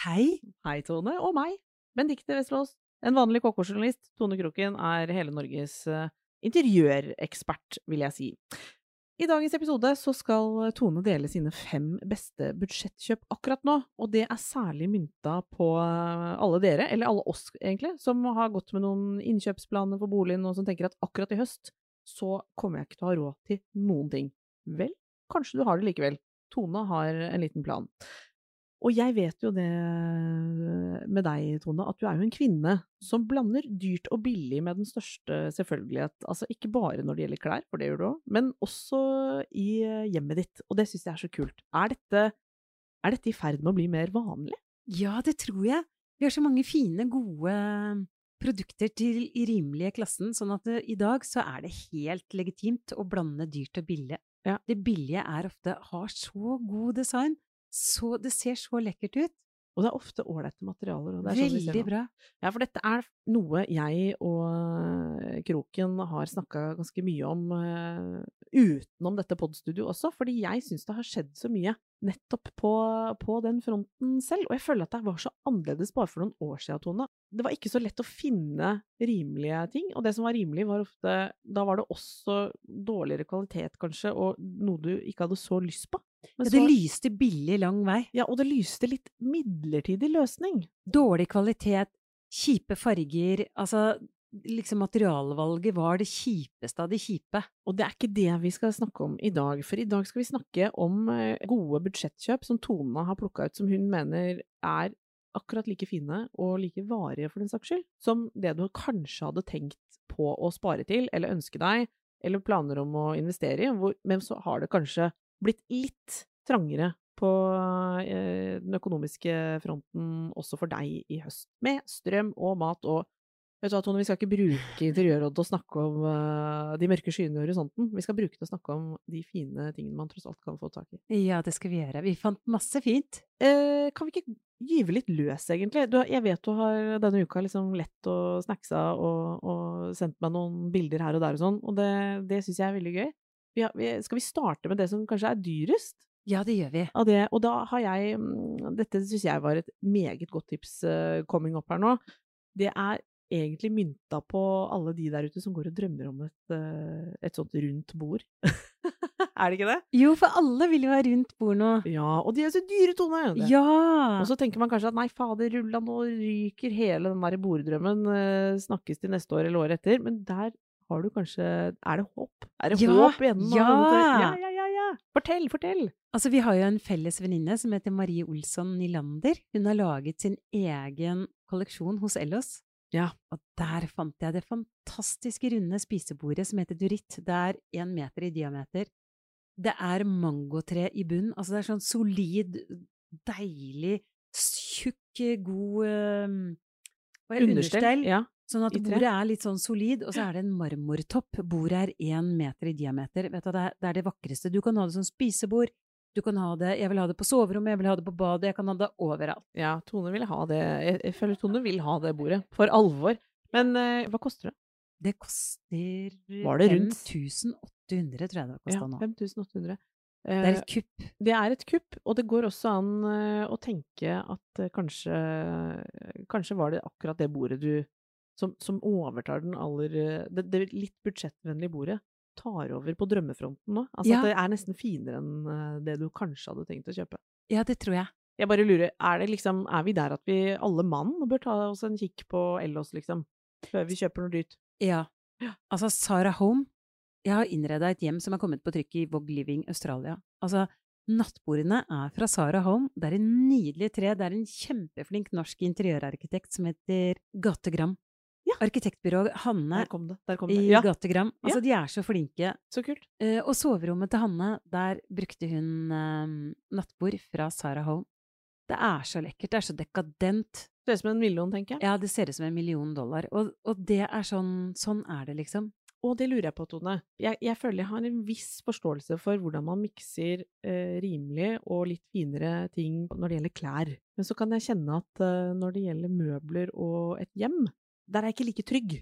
Hei. Hei, Tone. Og meg, Benedicte Vestlås. En vanlig KK-journalist. Tone Kroken er hele Norges eh, interiørekspert, vil jeg si. I dagens episode så skal Tone dele sine fem beste budsjettkjøp akkurat nå, og det er særlig mynta på eh, alle dere, eller alle oss egentlig, som har gått med noen innkjøpsplaner for boligen og som tenker at akkurat i høst så kommer jeg ikke til å ha råd til noen ting. Vel, kanskje du har det likevel. Tone har en liten plan. Og jeg vet jo det med deg, Tone, at du er jo en kvinne som blander dyrt og billig med den største selvfølgelighet. Altså ikke bare når det gjelder klær, for det gjør du òg, men også i hjemmet ditt. Og det syns jeg er så kult. Er dette, er dette i ferd med å bli mer vanlig? Ja, det tror jeg. Vi har så mange fine, gode produkter til i rimelige klassen, sånn at eh, i dag så er det helt legitimt å blande dyrt og billig. Ja. Det billige er ofte har så god design, så det ser så lekkert ut. Og det er ofte ålreite materialer. Og det er sånn Veldig bra. Ja, for dette er noe jeg og Kroken har snakka ganske mye om uh, utenom dette podstudioet også, fordi jeg syns det har skjedd så mye nettopp på, på den fronten selv. Og jeg føler at det var så annerledes bare for noen år siden, Tone. Det var ikke så lett å finne rimelige ting, og det som var rimelig, var ofte Da var det også dårligere kvalitet, kanskje, og noe du ikke hadde så lyst på. Men Ja, det så- lyste billig lang vei. ja, og det lyste litt midlertidig løsning. Dårlig kvalitet, kjipe farger, altså liksom materialvalget var det kjipeste av det kjipe. Og det er ikke det vi skal snakke om i dag, for i dag skal vi snakke om eh, gode budsjettkjøp som Tone har plukka ut, som hun mener er akkurat like fine og like varige for den saks skyld, som det du kanskje hadde tenkt på å spare til, eller ønske deg, eller planer om å investere i, men så har det kanskje blitt litt trangere på eh, den økonomiske fronten også for deg i høst, med strøm og mat og Vet du hva, Tone, vi skal ikke bruke interiørrådet til å snakke om uh, de mørke skyene i horisonten. Vi skal bruke det til å snakke om de fine tingene man tross alt kan få tak i. Ja, det skal vi gjøre. Vi fant masse fint. Eh, kan vi ikke gyve litt løs, egentlig? Du, jeg vet du har denne uka liksom lett og snacksa og, og sendt meg noen bilder her og der og sånn, og det, det syns jeg er veldig gøy. Vi har, vi, skal vi starte med det som kanskje er dyrest? Ja, det gjør vi. det, og da har jeg mm, Dette syns jeg var et meget godt tips uh, coming up her nå. Det er egentlig mynta på alle de der ute som går og drømmer om et, eh, et sånt rundt bord. er det ikke det? Jo, for alle vil jo ha rundt bord nå. Ja, og de er så dyre, Tone! Det. Ja! Og så tenker man kanskje at nei, fader rulla, nå ryker hele den der borddrømmen. eh, snakkes til neste år eller året etter. Men der har du kanskje Er det håp? Er det Ja, håp igjen? ja. Ja, ja, ja, ja! Fortell, fortell! Altså, vi har jo en felles venninne som heter Marie Olsson Nylander. Hun har laget sin egen kolleksjon hos Ellos. Ja. Og der fant jeg det fantastiske runde spisebordet som heter Duritt. Det er én meter i diameter. Det er mangotre i bunn. Altså, det er sånn solid, deilig, tjukk, god eh, er det? understell. Ja. Sånn at bordet er litt sånn solid, og så er det en marmortopp. Bordet er én meter i diameter. Du, det er det vakreste. Du kan ha det som spisebord. Du kan ha det Jeg vil ha det på soverommet, jeg vil ha det på badet, jeg kan ha det overalt. Ja, Tone vil ha det. Jeg, føler Tone vil ha det bordet. For alvor. Men uh, hva koster det? Det koster Var det rundt? 5800, tror jeg det kosta Ja, nå. 5800. Det er et kupp. Det er et kupp, og det går også an eh, å tenke at eh, kanskje Kanskje var det akkurat det bordet du som, som overtar den aller eh, det, det litt budsjettvennlige bordet. Tar over på drømmefronten nå. Altså Ja. at det er nesten finere enn eh, det du kanskje hadde tenkt å kjøpe. Ja, det tror jeg. Jeg bare lurer, er det liksom Er vi der at vi alle mann bør ta oss en kikk på Ellos, liksom? Før vi kjøper noe dyrt? Ja. Altså, Sarah Home Jeg har innreda et hjem som er kommet på trykk i Vogue Living Australia. Altså, Nattbordene er fra Sara Holm. Det er en nydelig tre. Det er en kjempeflink norsk interiørarkitekt som heter Gategram. Ja. Arkitektbyrået Hanne i Ja, Gategram. Altså, Ja. de er så flinke. så kult. Uh, og soverommet til Hanne, der brukte hun eh, nattbord fra Sarah Home. Det er så lekkert. Det er så dekadent. Det Ser ut som en million, tenker jeg. Ja, det ser ut som en million dollar. Og, og det er sånn Sånn er det, liksom. Og det lurer jeg på, Tone. Jeg, jeg føler jeg har en viss forståelse for hvordan man mikser eh, rimelig og litt finere ting når det gjelder klær. Men så kan jeg kjenne at eh, når det gjelder møbler og et hjem, der er jeg ikke like trygg.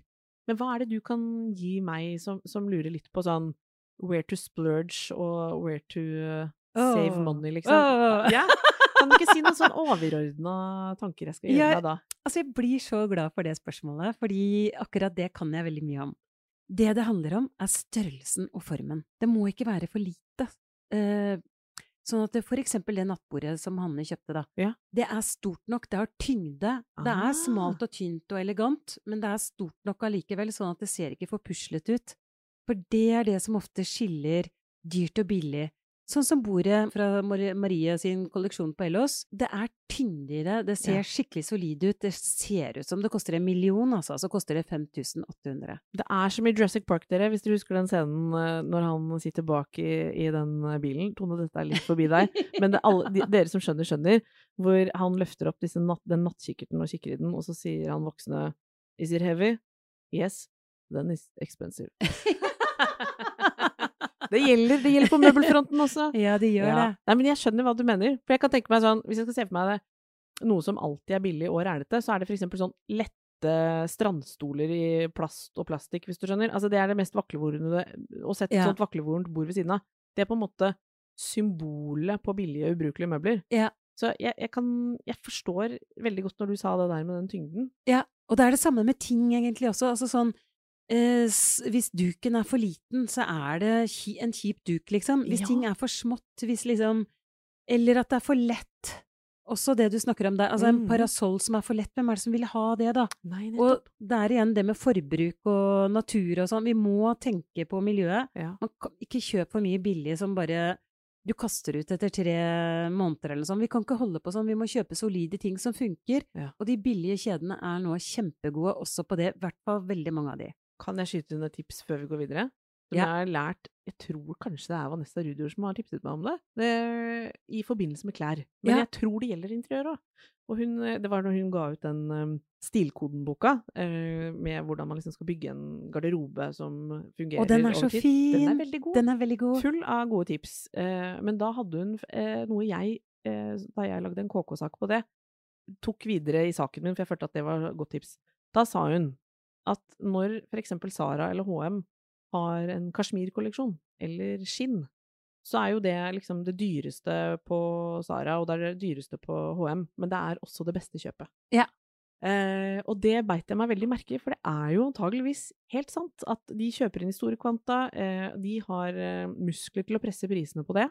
Men hva er det du kan gi meg som, som lurer litt på sånn where to splurge og where to eh, save money, liksom? Åh. Yeah? Kan du ikke si noen sånn overordna tanker jeg skal gjøre Jeg- deg da? Altså, jeg blir så glad for det spørsmålet, fordi akkurat det kan jeg veldig mye om. Det det handler om, er størrelsen og formen. Det må ikke være for lite. Eh, sånn at det, for eksempel det nattbordet som Hanne kjøpte, da. Ja. Det er stort nok, det har tyngde. Det Ah. er smalt og tynt og elegant, men det er stort nok allikevel, sånn at det ser ikke for puslet ut. For det er det som ofte skiller dyrt og billig. Sånn som bordet fra Maria Marie sin kolleksjon på Ellos. Det er i det, ser Ja. skikkelig solid ut. Det ser ut som det koster en million, altså. Så koster det 5800. Det er som i Jurassic Park, dere, hvis dere husker den scenen eh, når han sitter bak i, i den eh, bilen. Tone, dette er litt forbi deg, men det, alle, de, dere som skjønner, skjønner. Hvor han løfter opp disse natt, den nattkikkerten og kikker i den, og så sier han voksne Is it heavy? Yes. Then it's expensive. Det gjelder, det gjelder på møbelfronten også. Ja, det gjør Ja. det. Nei, men jeg skjønner hva du mener. For jeg kan tenke meg sånn, hvis jeg skal se for meg det, noe som alltid er billig og rælete, så er det for eksempel sånn lette strandstoler i plast og plastikk, hvis du skjønner. Altså det er det mest vaklevorne Å sette et Ja. sånt vaklevorent bord ved siden av. Det er på en måte symbolet på billige, ubrukelige møbler. Ja. Så jeg, jeg kan Jeg forstår veldig godt når du sa det der med den tyngden. Ja, og det er det samme med ting egentlig også. Altså sånn Hvis duken er for liten, så er det en kjip duk, liksom. Hvis Ja. ting er for smått, hvis liksom Eller at det er for lett. Også det du snakker om der. Altså en Mhm. parasoll som er for lett, hvem er det som vil ha det, da? Nei, Og det er igjen det med forbruk og natur og sånn. Vi må tenke på miljøet. Ja. Man kan ikke kjøpe for mye billig som bare du kaster ut etter tre måneder eller noe sånt. Vi kan ikke holde på sånn. Vi må kjøpe solide ting som funker. Ja. Og de billige kjedene er nå kjempegode også på det. I hvert fall veldig mange av de. Kan jeg skyte inn et tips før vi går videre? Som Ja. jeg har lært Jeg tror kanskje det er Vanessa Rudior som har tipset meg om det. det I forbindelse med klær. Men Ja. jeg tror det gjelder interiør òg. Og hun, eh, det var når hun ga ut den um, Stilkoden-boka, eh, med hvordan man liksom skal bygge en garderobe som fungerer Og den er så fin! Den er veldig god. Den er veldig god. Full av gode tips. Eh, men da hadde hun eh, noe jeg, eh, da jeg lagde en KK-sak på det, tok videre i saken min, for jeg følte at det var godt tips. Da sa hun at når for eksempel Sara eller HM har en kasjmirkolleksjon, eller skinn, så er jo det liksom det dyreste på Sara, og det er det dyreste på HM, men det er også det beste kjøpet. Ja. Eh, og det beit jeg meg veldig merke i, for det er jo antageligvis helt sant at de kjøper inn i store kvanta, eh, de har eh, muskler til å presse prisene på det,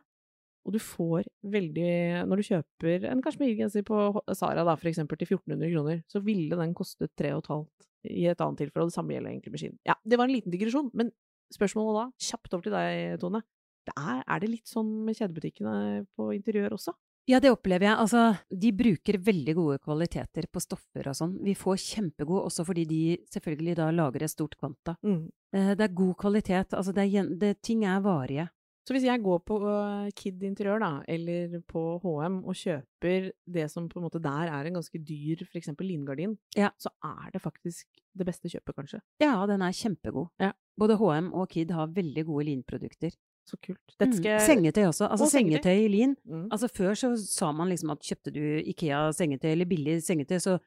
og du får veldig Når du kjøper en kasjmirgenser på Sara da, for eksempel til 1400 kroner, så ville den kostet 3500 i et annet tilfelle, og det samme gjelder egentlig med skinn. Ja, det var en liten digresjon, men spørsmålet da, kjapt over til deg, Tone. Det er, er det litt sånn med kjedebutikkene på interiør også? Ja, det opplever jeg. Altså, de bruker veldig gode kvaliteter på stoffer og sånn. Vi får kjempegode også fordi de selvfølgelig da lager et stort kvanta. Mm. Det er god kvalitet. Altså, det er, det, ting er varige. Så hvis jeg går på øh, Kid Interiør, da, eller på HM, og kjøper det som på en måte der er en ganske dyr, eksempel lingardin, Ja. så er det faktisk det beste kjøpet, kanskje. Ja, den er kjempegod. Ja. Både HM og Kid har veldig gode linprodukter. Så kult. Mm. skal jeg Sengetøy også. Altså Og sengetøy. i lin. Mm. Altså Før så sa man liksom at kjøpte du Ikea sengetøy eller billig sengetøy, så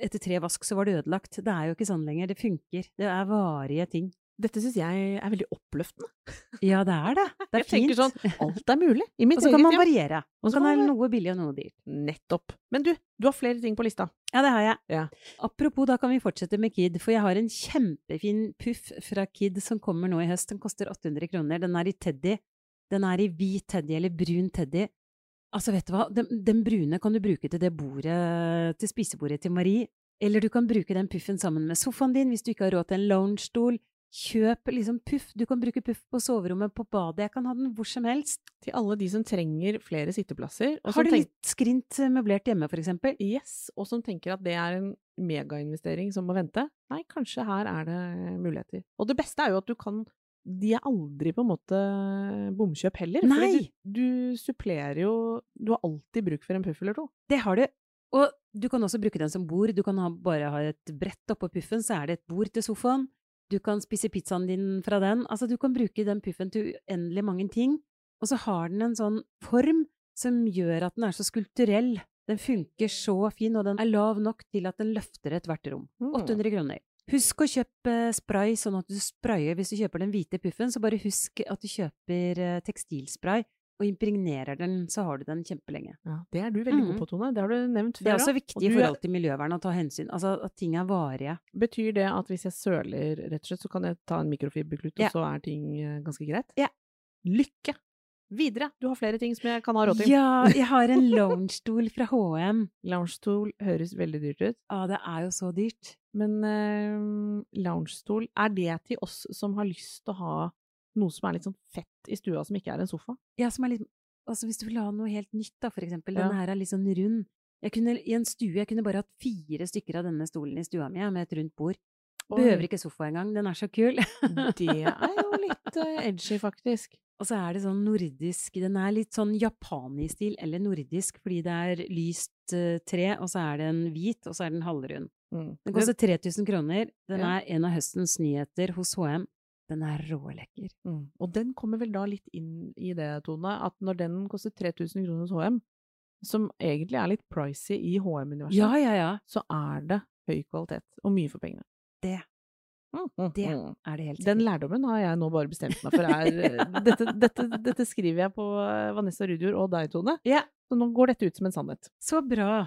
etter tre vask så var det ødelagt. Det er jo ikke sånn lenger. Det funker. Det er varige ting. Dette syns jeg er veldig oppløftende. Ja, det er det. Det er jeg tenker fint. sånn, alt er mulig i mitt og så kan man hjem. variere. Og Man så kan ha være noe billig og noe dyrt. Nettopp. Men du, du har flere ting på lista. Ja, det har jeg. Ja. Apropos, da kan vi fortsette med Kid, for jeg har en kjempefin puff fra Kid som kommer nå i høst. Den koster 800 kroner. Den er i teddy. Den er i hvit teddy eller brun teddy. Altså, vet du hva, den, den brune kan du bruke til det bordet, til spisebordet til Marie. Eller du kan bruke den puffen sammen med sofaen din hvis du ikke har råd til en loungestol. Kjøp liksom puff. Du kan bruke puff på soverommet, på badet. Jeg kan ha den hvor som helst. Til alle de som trenger flere sitteplasser. Har du litt skrint eh, møblert hjemme, for eksempel? Yes, og som tenker at det er en megainvestering som må vente. Nei, kanskje her er det muligheter. Og det beste er jo at du kan De er aldri på en måte bomkjøp heller. Nei! Du, du supplerer jo Du har alltid bruk for en puff eller to. Det har du. Og du kan også bruke den som bord. Du kan ha, bare ha et brett oppå puffen, så er det et bord til sofaen. Du kan spise pizzaen din fra den. Altså, du kan bruke den puffen til uendelig mange ting. Og så har den en sånn form som gjør at den er så skulpturell. Den funker så fin, og den er lav nok til at den løfter ethvert rom. Mm. 800 kroner. Husk å kjøpe spray sånn at du sprayer hvis du kjøper den hvite puffen, så bare husk at du kjøper eh, tekstilspray og impregnerer den, så har du den kjempelenge. Ja, det er du veldig Mhm. god på, Tone. Det har du nevnt før. Det er også viktig i forhold til miljøvern å ta hensyn, altså at ting er varige. Betyr det at hvis jeg søler, rett og slett, så kan jeg ta en mikrofiberklut, Ja. og så er ting eh, ganske greit? Ja. Lykke! Videre! Du har flere ting som jeg kan ha råd til. Ja, jeg har en loungestol fra H&M. Loungestol høres veldig dyrt ut. Ja, det er jo så dyrt. Men uh, loungestol, er det til oss som har lyst til å ha noe som er litt sånn fett i stua, som ikke er en sofa? Ja, som er litt Altså hvis du vil ha noe helt nytt, da, for eksempel. Denne Ja. her er litt sånn rund. Jeg kunne, I en stue jeg kunne bare hatt fire stykker av denne stolen i stua mi, med et rundt bord. Behøver ikke sofa engang, den er så kul. Det er jo litt uh, edgy, faktisk. Og så er det sånn nordisk Den er litt sånn japani-stil, eller nordisk, fordi det er lyst uh, tre, og så er den hvit, og så er den halvrund. Mm. Den koster 3000 kroner. Den Ja. er en av høstens nyheter hos HM. Den er rålekker. Mm. Og den kommer vel da litt inn i det, Tone, at når den koster 3000 kroner hos HM, som egentlig er litt pricy i HM-universet, Ja, ja, ja. så er det høy kvalitet og mye for pengene. Det, det mm. er det helt sikkert. Den lærdommen har jeg nå bare bestemt meg for er dette, dette, dette skriver jeg på eh, Vanessa Rudjord og deg, Tone. Ja, Så nå går dette ut som en sannhet. så bra.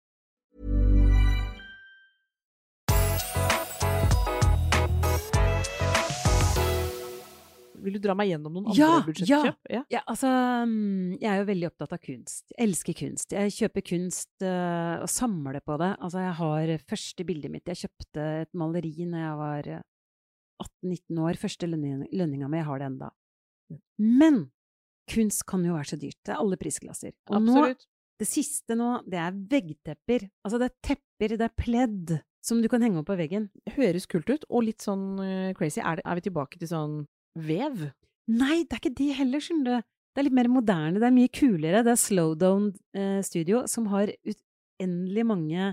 Vil du dra meg gjennom noen andre Ja, budsjettkjøp? Ja. Ja, altså, mm, jeg er jo veldig opptatt av kunst. Jeg elsker kunst. Jeg kjøper kunst øh, og samler på det. Altså, jeg har første bildet mitt Jeg kjøpte et maleri når jeg var øh, 18-19 år. Første lønning, lønninga mi. Jeg har det enda. Men kunst kan jo være så dyrt. Det er alle prisklasser. Og nå, det siste nå, det er veggtepper. Altså, det er tepper, det er pledd som du kan henge opp på veggen. Høres kult ut, og litt sånn eh, crazy. Er, det, er vi tilbake til sånn vev? Nei, det er ikke de heller, skjønner du. Det er litt mer moderne, det er mye kulere. Det er Slowdown eh, Studio, som har uendelig mange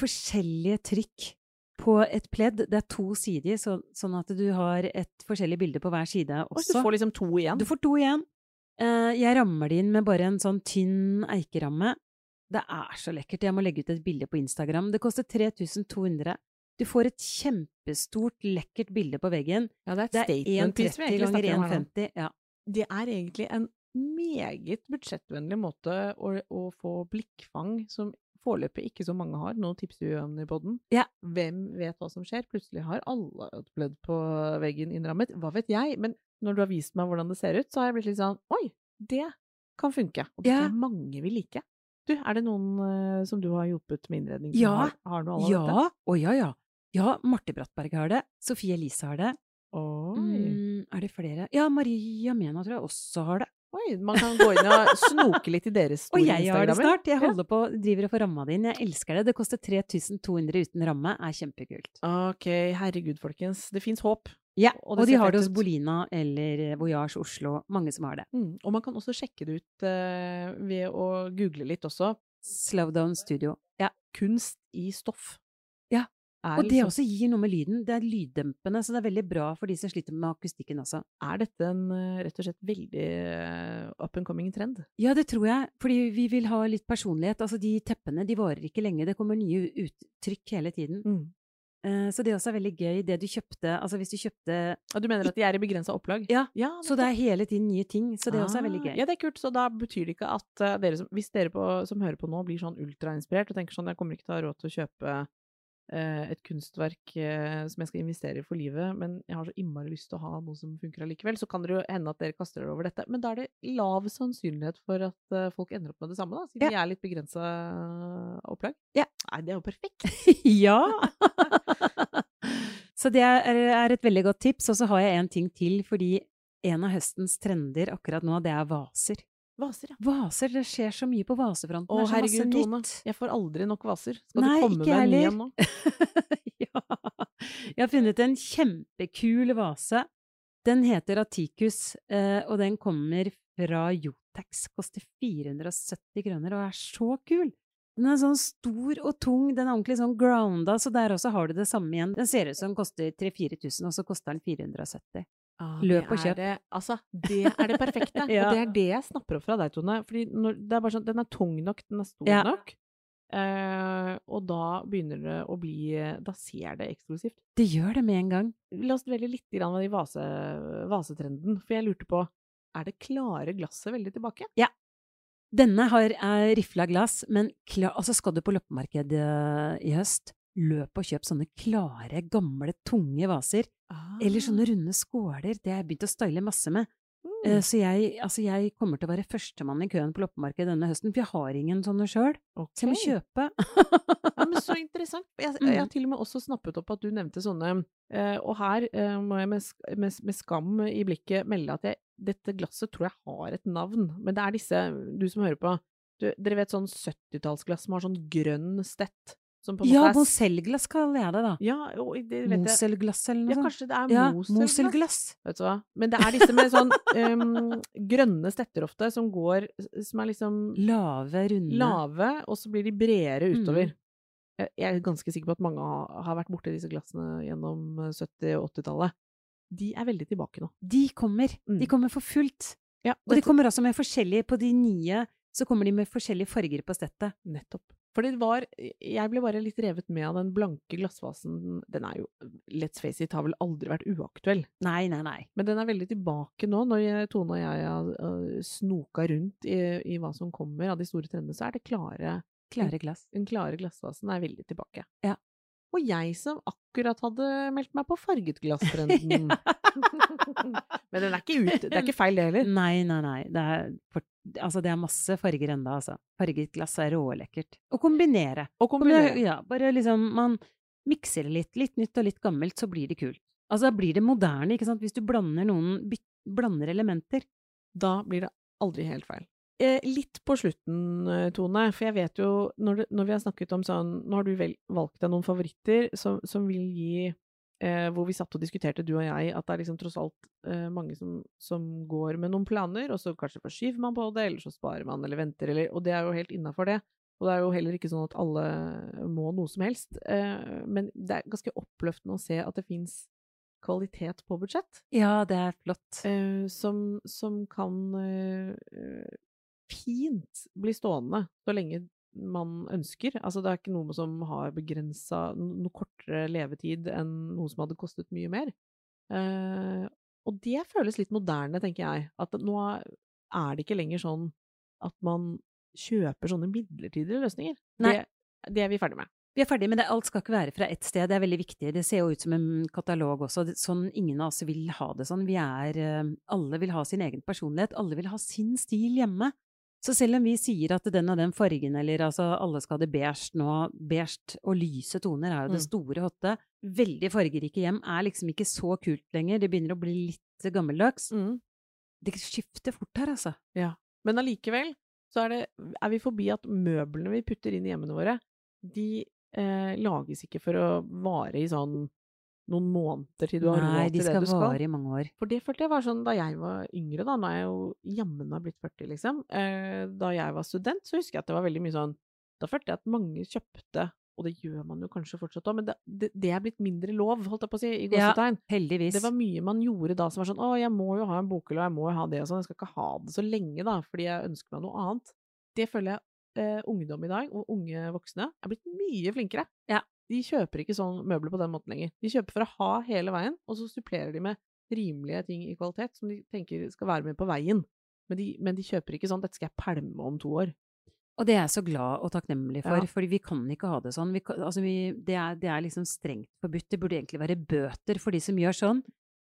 forskjellige trykk på et pledd. Det er to sider, så, sånn at du har et forskjellig bilde på hver side også. Og du får liksom to igjen? Du får to igjen. Eh, jeg rammer det inn med bare en sånn tynn eikeramme. Det er så lekkert. Jeg må legge ut et bilde på Instagram. Det koster 3200. Du får et kjempestort, lekkert bilde på veggen. ja, det er et er statement piece vi 1,30 egentlig snakker om her nå. 1,50. Ja. Det er egentlig en meget budsjettvennlig måte å, å få blikkfang som foreløpig ikke så mange har. Nå tipser vi om i podden. Ja. Hvem vet hva som skjer? Plutselig har alle et blødd på veggen innrammet. Hva vet jeg? Men når du har vist meg hvordan det ser ut, så har jeg blitt litt sånn Oi, det kan funke. Og det Ja. jeg mange vil like. Du, er det noen uh, som du har hjulpet med innredning, Ja. har, har? Ja, å ja, ja. Ja, Marte Brattberg har det. Sofie Elise har det. Oi. Mm, er det flere? Ja, Maria Mena tror jeg også har det. Oi, man kan gå inn og snoke litt i deres Og jeg har det snart. Jeg holder på, driver og får ramma det inn. Jeg elsker det. Det koster 3200 uten ramme. Er kjempekult. Ok, herregud, folkens. Det fins håp. Ja, Og og, de har det hos. Bolina eller Voyage Oslo. Mange som har det. Mm. Og man kan også sjekke det ut uh, ved å google litt også. Slowdown Studio. Ja. Kunst i stoff. Er Og det liksom- også gir noe med lyden. Det er lyddempende, så det er veldig bra for de som sliter med akustikken også. Er dette en eh, rett og slett veldig eh, up and coming trend? Ja, det tror jeg, fordi vi vil ha litt personlighet. Altså, de teppene, de varer ikke lenge. Det kommer nye uttrykk hele tiden. Mm. Eh, så det også er veldig gøy, det du kjøpte. Altså, hvis du kjøpte Og du mener at de er i begrensa opplag? Ja, Ja, så det er hele tiden nye ting. Så det også er veldig Ah, gøy. Ja, det er kult. Så da betyr det ikke at dere som, hvis dere på, som hører på nå, blir sånn ultrainspirert og tenker sånn Jeg kommer ikke til å ha råd til å kjøpe et kunstverk eh, som jeg skal investere i for livet, men jeg har så innmari lyst til å ha noe som funker allikevel, så kan det jo hende at dere kaster dere over dette. Men da er det lav sannsynlighet for at eh, folk ender opp med det samme, da, siden vi er litt begrensa opplag? Ja. Nei, det er jo perfekt. ja! så det er et veldig godt tips. Og så har jeg en ting til, fordi en av høstens trender akkurat nå, det er vaser. Vaser, ja. Vaser, det skjer så mye på vasefronten. Å, er herregud, Tone. Jeg får aldri nok vaser. Skal Nei, du komme med en ny en nå? ja. Jeg har funnet en kjempekul vase. Den heter Atikus, eh, og den kommer fra Jotex. Koster 470 kroner og er så kul! Den er sånn stor og tung, den er ordentlig sånn grounda, så der også har du det samme igjen. Den ser ut som den koster 3000-4000, og så koster den 470. Ah, Løp og kjøp. Det, altså, det er det perfekte. Ja. Og det er det jeg snapper opp fra deg, Tone. Fordi når, det er bare sånn, den er tung nok, den er stor Ja. nok. Eh, og da begynner det å bli Da ser det eksklusivt. Det gjør det med en gang. La oss dvele litt grann ved vase, vasetrenden. For jeg lurte på Er det klare glasset veldig tilbake? Ja. Denne har rifla glass, men klar, altså skal du på loppemarkedet eh, i høst, løp og kjøp sånne klare, gamle, tunge vaser. Eller sånne runde skåler. Det har jeg begynt å style masse med. Eh, Mm. Så jeg, altså jeg kommer til å være førstemann i køen på loppemarkedet denne høsten, for jeg har ingen sånne sjøl. Så jeg må kjøpe. Ja, men så interessant. Jeg, jeg har til og med også snappet opp at du nevnte sånne eh, Og her eh, må jeg med, med, med skam i blikket melde at jeg, dette glasset tror jeg har et navn. Men det er disse, du som hører på du, Dere vet sånn 70-tallsglass som har sånn grønn stett? Ja, måte Mosellglass kaller jeg det, da. Ja. Moselglass eller noe sånt. kanskje det er Ja, Moselglass. Moselglass. Vet du hva. Men det er disse med sånn um, grønne stetter ofte, som går Som er liksom Lave, runde. lave, og så blir de bredere utover. Mm. Jeg er ganske sikker på at mange har, vært borti disse glassene gjennom eh, 70- og 80-tallet. De er veldig tilbake nå. De kommer. Mm. De kommer for fullt. Ja, Og de kommer også med forskjellige På de nye så kommer de med forskjellige farger på stettet. Nettopp. For det var Jeg ble bare litt revet med av den blanke glassvasen. Den er jo, let's face it, har vel aldri vært uaktuell. Nei, nei, nei. Men den er veldig tilbake nå, når jeg, Tone og jeg har uh, snoka rundt i, i hva som kommer av de store trendene, så er det klare Klare glass. Den klare glassvasen er veldig tilbake. Ja. Og jeg som akkurat hadde meldt meg på farget glasstrenden. Men den er ikke ute. Det er ikke feil, det heller. Nei, nei, nei. Det er, altså, det er masse farger enda, altså. Farget glass er rålekkert. Å kombinere. Å kombinere. Ja, bare liksom Man mikser det litt. Litt nytt og litt gammelt, så blir det kult. Altså, da blir det moderne, ikke sant. Hvis du blander noen blander elementer. Da blir det aldri helt feil. Eh, litt på slutten, eh, Tone, for jeg vet jo når, du, når vi har snakket om sånn Nå har du vel, valgt deg noen favoritter som, som vil gi eh, Hvor vi satt og diskuterte, du og jeg, at det er liksom tross alt eh, mange som, som går med noen planer, og så kanskje forskyver man på det, eller så sparer man eller venter, eller Og det er jo helt innafor det. Og det er jo heller ikke sånn at alle må noe som helst. Eh, men det er ganske oppløftende å se at det fins kvalitet på budsjett Ja, det er flott. eh, som, som kan fint bli stående så lenge man ønsker. Altså, det er ikke noe som har begrensa noe kortere levetid enn noe som hadde kostet mye mer. Eh, og det føles litt moderne, tenker jeg. At nå er det ikke lenger sånn at man kjøper sånne midlertidige løsninger. Nei. Det, det er vi ferdig med. Vi er ferdig, med det, alt skal ikke være fra ett sted. Det er veldig viktig. Det ser jo ut som en katalog også. Sånn, ingen av oss vil ha det sånn. Vi er eh, Alle vil ha sin egen personlighet. Alle vil ha sin stil hjemme. Så selv om vi sier at den og den fargen, eller altså alle skal ha det beige nå Beige og lyse toner er jo det Mm. store hotte. Veldig fargerike hjem er liksom ikke så kult lenger. Det begynner å bli litt gammeldags. Mm. Det skifter fort her, altså. Ja. Men allikevel så er, det, er vi forbi at møblene vi putter inn i hjemmene våre, de eh, lages ikke for å vare i sånn noen måneder til du har Nei, råd de til det skal du skal. vare i mange år. For det følte jeg var sånn da jeg var yngre, da. Nå er jeg jo jammen meg blitt 40, liksom. Eh, da jeg var student, så husker jeg at det var veldig mye sånn Da følte jeg at mange kjøpte og det gjør man jo kanskje fortsatt òg, men det, det, det er blitt mindre lov, holdt jeg på å si, i Ja. Heldigvis. Det var mye man gjorde da som var sånn å, jeg må jo ha en bokhylle, og jeg må jo ha det og sånn, jeg skal ikke ha det så lenge da, fordi jeg ønsker meg noe annet. Det føler jeg eh, ungdom i dag, og unge voksne, er blitt mye flinkere. Ja. De kjøper ikke sånn møbler på den måten lenger. De kjøper for å ha hele veien, og så supplerer de med rimelige ting i kvalitet som de tenker skal være med på veien. Men de, men de kjøper ikke sånn 'dette skal jeg pælme om to år'. Og det er jeg så glad og takknemlig for, Ja. for vi kan ikke ha det sånn. Vi kan, altså vi, det, er, det er liksom strengt forbudt. Det burde egentlig være bøter for de som gjør sånn.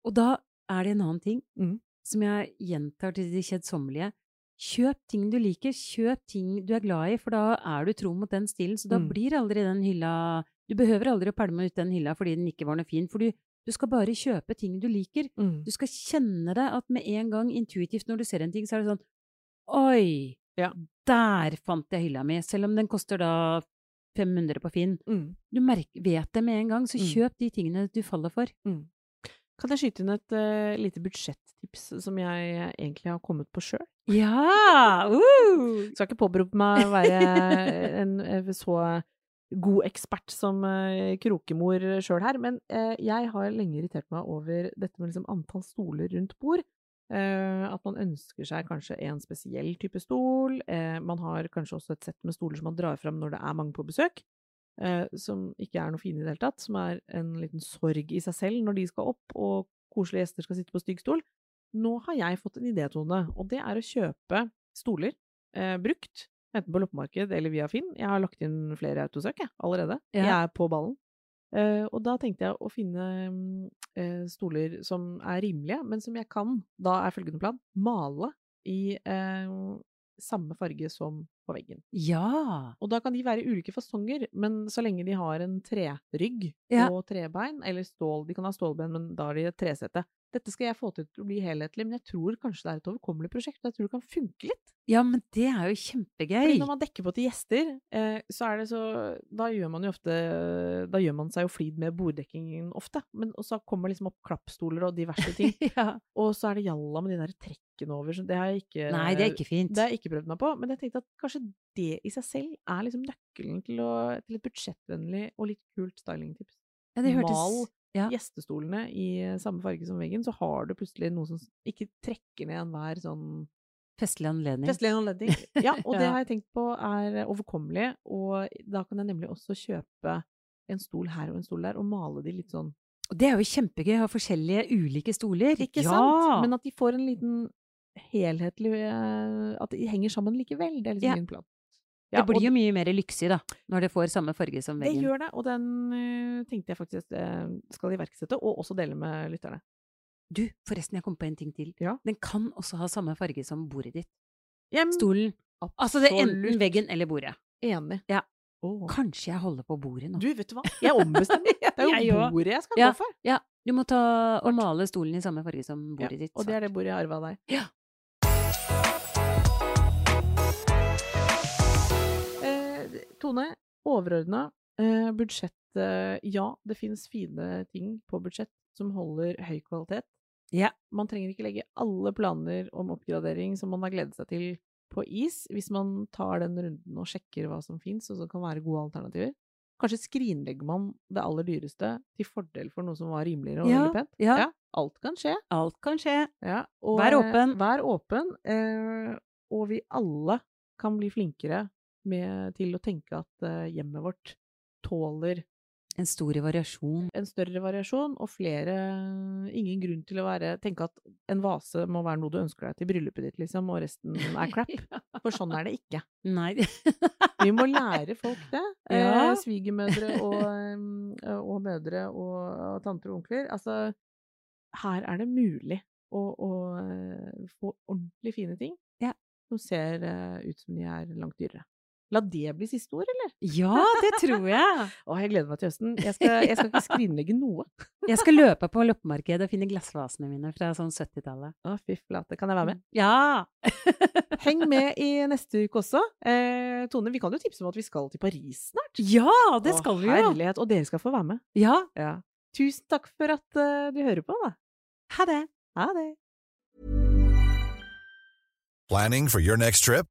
Og da er det en annen ting mm. som jeg gjentar til de kjedsommelige. Kjøp ting du liker, kjøp ting du er glad i, for da er du tro mot den stilen, så da Mm. blir aldri den hylla Du behøver aldri å pælme ut den hylla fordi den ikke var noe fin, for du, du skal bare kjøpe ting du liker. Du skal kjenne det at med en gang intuitivt når du ser en ting, så er det sånn Oi! Ja. Der fant jeg hylla mi, selv om den koster da 500 på Finn. Mm. Du merker, vet det med en gang, så Mm. kjøp de tingene du faller for. Mm. Kan jeg skyte inn et uh, lite budsjettips som jeg egentlig har kommet på sjøl? Ja! Uh! Skal ikke påberope meg å være en eh, så god ekspert som uh, krokemor sjøl her, men uh, jeg har lenge irritert meg over dette med liksom antall stoler rundt bord. Uh, at man ønsker seg kanskje en spesiell type stol. Man har kanskje også et sett med stoler som man drar fram når det er mange på besøk. Som ikke er noe fine i det hele tatt. Som er en liten sorg i seg selv når de skal opp og koselige gjester skal sitte på stygg stol. Nå har jeg fått en idé, Tone, og det er å kjøpe stoler brukt. Enten på loppemarked eller via Finn. Jeg har lagt inn flere autosøk jeg, allerede. Ja. Jeg er på ballen. Uh, og da tenkte jeg å finne eh, stoler som er rimelige, men som jeg kan, da er følgende plan, male i uh, samme farge som på veggen. Ja! Og da kan de være ulike fasonger, men så lenge de har en trerygg Ja. og trebein, eller stål De kan ha stålben, men da har de et tresete. Dette skal jeg få til å bli helhetlig, men jeg tror kanskje det er et overkommelig prosjekt. og Jeg tror det kan funke litt. Ja, men det er jo kjempegøy! Fordi når man dekker på til gjester, eh, så er det så Da gjør man jo ofte Da gjør man seg jo flid med borddekkingen ofte. Men så kommer liksom opp klappstoler og diverse ting. ja. og så er det jalla med de der trekkene over. Så det har jeg ikke Nei, det er ikke fint. det har jeg ikke prøvd meg på, men jeg tenkte at kanskje det i seg selv er liksom nøkkelen til, å, til et budsjettvennlig og litt kult stylingtips. Ja, det hørtes Mal ja. gjestestolene i samme farge som veggen, så har du plutselig noe som ikke trekker ned enhver sånn festlig anledning. festlig anledning. Ja, og det har jeg tenkt på er overkommelig, og da kan jeg nemlig også kjøpe en stol her og en stol der, og male de litt sånn Og det er jo kjempegøy å ha forskjellige ulike stoler. Ikke ja! sant? Men at de får en liten helhetlig eh, At de henger sammen likevel. Det er liksom Ja. min plan. Det blir og jo mye mer lyksig, da, når det får samme farge som veggen. det gjør det, og den uh, tenkte jeg faktisk uh, skal iverksette, og også dele med lytterne. Du, forresten, jeg kom på en ting til. Ja. Den kan også ha samme farge som bordet ditt. Jamen, Stolen. Altså det er enten veggen eller bordet. Enig. Ja. Oh. Kanskje jeg holder på bordet nå. Du, vet du hva? Jeg ombestemmer. Det er jo jeg bordet jeg skal Ja. gå for. Ja, du må ta og male stolen i samme farge som Ja, bordet ditt. og det er det bordet jeg arva av deg. Ja. Tone, overordna eh, budsjett eh, Ja, det finnes fine ting på budsjett som holder høy kvalitet. Ja. Man trenger ikke legge alle planer om oppgradering som man har gledet seg til, på is, hvis man tar den runden og sjekker hva som fins, og som kan være gode alternativer. Kanskje skrinlegger man det aller dyreste til fordel for noe som var rimeligere og Ja, veldig pent. ja. alt kan skje. Alt kan skje. Ja, og, Vær eh, åpen. Vær åpen, eh, og vi alle kan bli flinkere med, til å tenke at eh, hjemmet vårt tåler En stor variasjon. en større variasjon, og flere Ingen grunn til å være, tenke at en vase må være noe du ønsker deg til bryllupet ditt, liksom, og resten er crap. For sånn er det ikke. Nei. Vi må lære folk det. Ja. Eh, svigermødre og, eh, og mødre og, og tanter og onkler. Altså, her er det mulig å, å eh, få ordentlig fine ting Ja. som ser ut som de er langt dyrere. La det bli siste ord, eller? Ja, det tror jeg. Å, jeg gleder meg til høsten. Jeg skal, jeg skal ikke skrinlegge noe. Jeg skal løpe på loppemarkedet og finne glassvasene mine fra sånn 70-tallet. Å, fy flate. Kan jeg være med? Ja! Heng med i neste uke også. Eh, Tone, vi kan jo tipse om at vi skal til Paris snart. Ja, det Å, skal vi jo! Herlighet. Og dere skal få være med. Ja. Ja. Tusen takk for at uh, du hører på, da. Ha det! Ha det. Planning for your next trip?